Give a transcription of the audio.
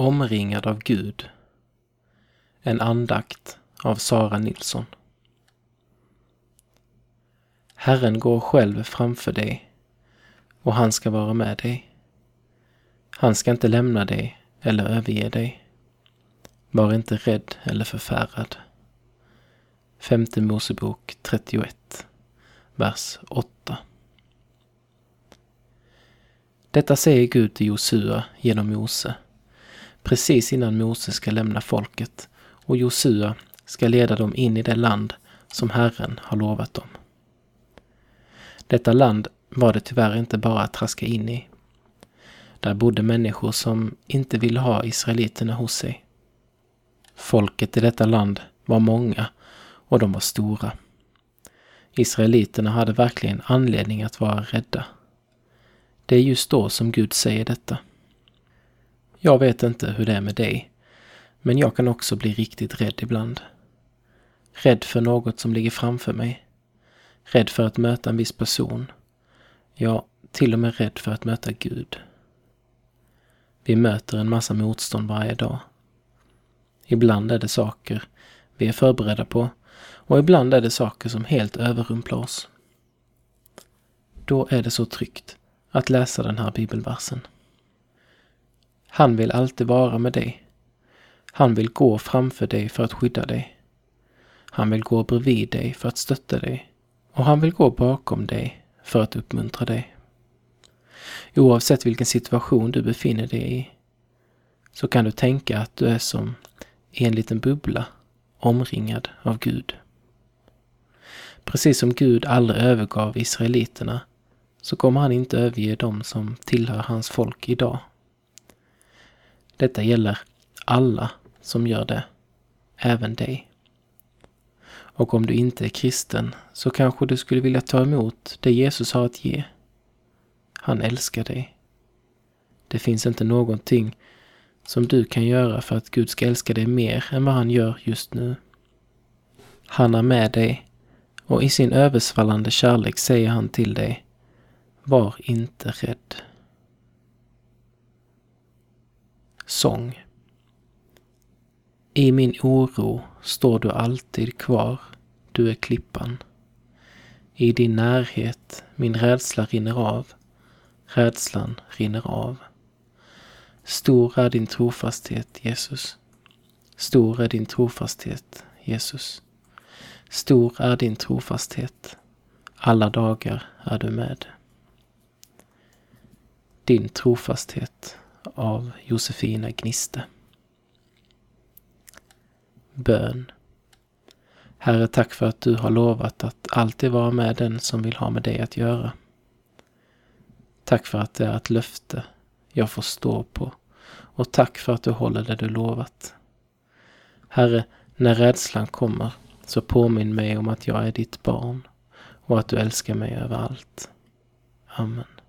Omringad av Gud. En andakt av Sara Nilsson. Herren går själv framför dig och han ska vara med dig. Han ska inte lämna dig eller överge dig. Var inte rädd eller förfärad. Femte Mosebok 31, vers 8. Detta säger Gud till Josua genom Mose, precis innan Mose ska lämna folket och Josua ska leda dem in i det land som Herren har lovat dem. Detta land var det tyvärr inte bara att traska in i. Där bodde människor som inte ville ha israeliterna hos sig. Folket i detta land var många och de var stora. Israeliterna hade verkligen anledning att vara rädda. Det är just då som Gud säger detta. Jag vet inte hur det är med dig, men jag kan också bli riktigt rädd ibland. Rädd för något som ligger framför mig. Rädd för att möta en viss person. Ja, till och med rädd för att möta Gud. Vi möter en massa motstånd varje dag. Ibland är det saker vi är förberedda på och ibland är det saker som helt överrumplar oss. Då är det så tryggt att läsa den här bibelversen. Han vill alltid vara med dig. Han vill gå framför dig för att skydda dig. Han vill gå bredvid dig för att stötta dig. Och han vill gå bakom dig för att uppmuntra dig. Oavsett vilken situation du befinner dig i så kan du tänka att du är som i en liten bubbla omringad av Gud. Precis som Gud aldrig övergav israeliterna så kommer han inte överge dem som tillhör hans folk idag. Detta gäller alla som gör det, även dig. Och om du inte är kristen så kanske du skulle vilja ta emot det Jesus har att ge. Han älskar dig. Det finns inte någonting som du kan göra för att Gud ska älska dig mer än vad han gör just nu. Han är med dig och i sin översvallande kärlek säger han till dig Var inte rädd. Sång I min oro står du alltid kvar, du är klippan. I din närhet min rädsla rinner av, rädslan rinner av. Stor är din trofasthet, Jesus. Stor är din trofasthet, Jesus. Stor är din trofasthet. Alla dagar är du med. Din trofasthet av Josefina Gniste. Bön. Herre, tack för att du har lovat att alltid vara med den som vill ha med dig att göra. Tack för att det är ett löfte jag får stå på och tack för att du håller det du lovat. Herre, när rädslan kommer så påminn mig om att jag är ditt barn och att du älskar mig över allt. Amen.